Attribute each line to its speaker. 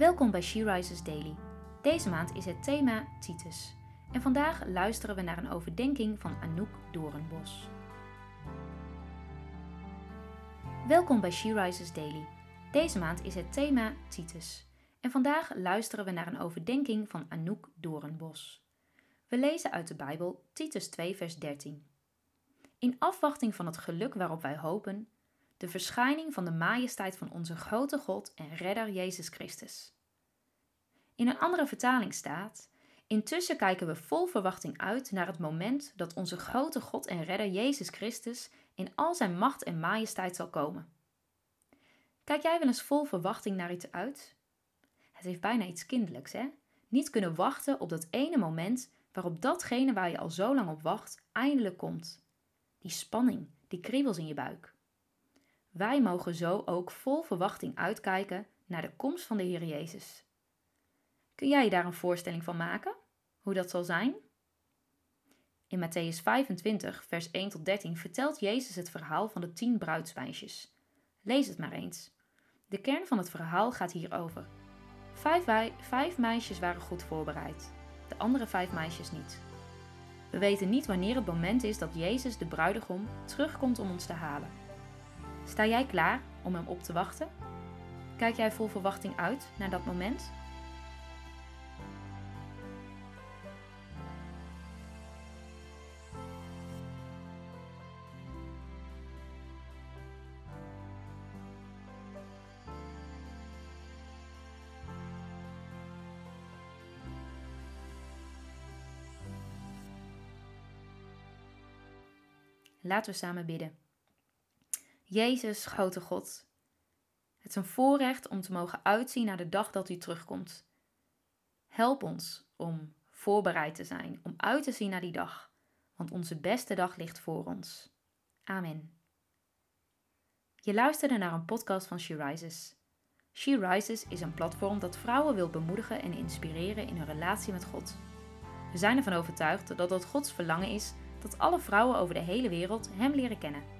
Speaker 1: Welkom bij She Rises Daily. Deze maand is het thema Titus. En vandaag luisteren we naar een overdenking van Anouk Doornbos. Welkom bij She Rises Daily. Deze maand is het thema Titus. En vandaag luisteren we naar een overdenking van Anouk Doornbos. We lezen uit de Bijbel Titus 2, vers 13. In afwachting van het geluk waarop wij hopen, de verschijning van de majesteit van onze grote God en Redder Jezus Christus. In een andere vertaling staat: Intussen kijken we vol verwachting uit naar het moment dat onze grote God en Redder Jezus Christus in al zijn macht en majesteit zal komen. Kijk jij wel eens vol verwachting naar iets uit? Het heeft bijna iets kinderlijks, hè? Niet kunnen wachten op dat ene moment waarop datgene waar je al zo lang op wacht eindelijk komt. Die spanning, die kriebels in je buik. Wij mogen zo ook vol verwachting uitkijken naar de komst van de Heer Jezus. Kun jij je daar een voorstelling van maken? Hoe dat zal zijn? In Matthäus 25, vers 1 tot 13 vertelt Jezus het verhaal van de tien bruidsmeisjes. Lees het maar eens. De kern van het verhaal gaat hierover. Vijf, wij, vijf meisjes waren goed voorbereid, de andere vijf meisjes niet. We weten niet wanneer het moment is dat Jezus, de bruidegom, terugkomt om ons te halen. Sta jij klaar om hem op te wachten? Kijk jij vol verwachting uit naar dat moment? Laten we samen bidden. Jezus, grote God. Het is een voorrecht om te mogen uitzien naar de dag dat u terugkomt. Help ons om voorbereid te zijn, om uit te zien naar die dag, want onze beste dag ligt voor ons. Amen. Je luisterde naar een podcast van She Rises. She Rises is een platform dat vrouwen wil bemoedigen en inspireren in hun relatie met God. We zijn ervan overtuigd dat dat Gods verlangen is dat alle vrouwen over de hele wereld Hem leren kennen.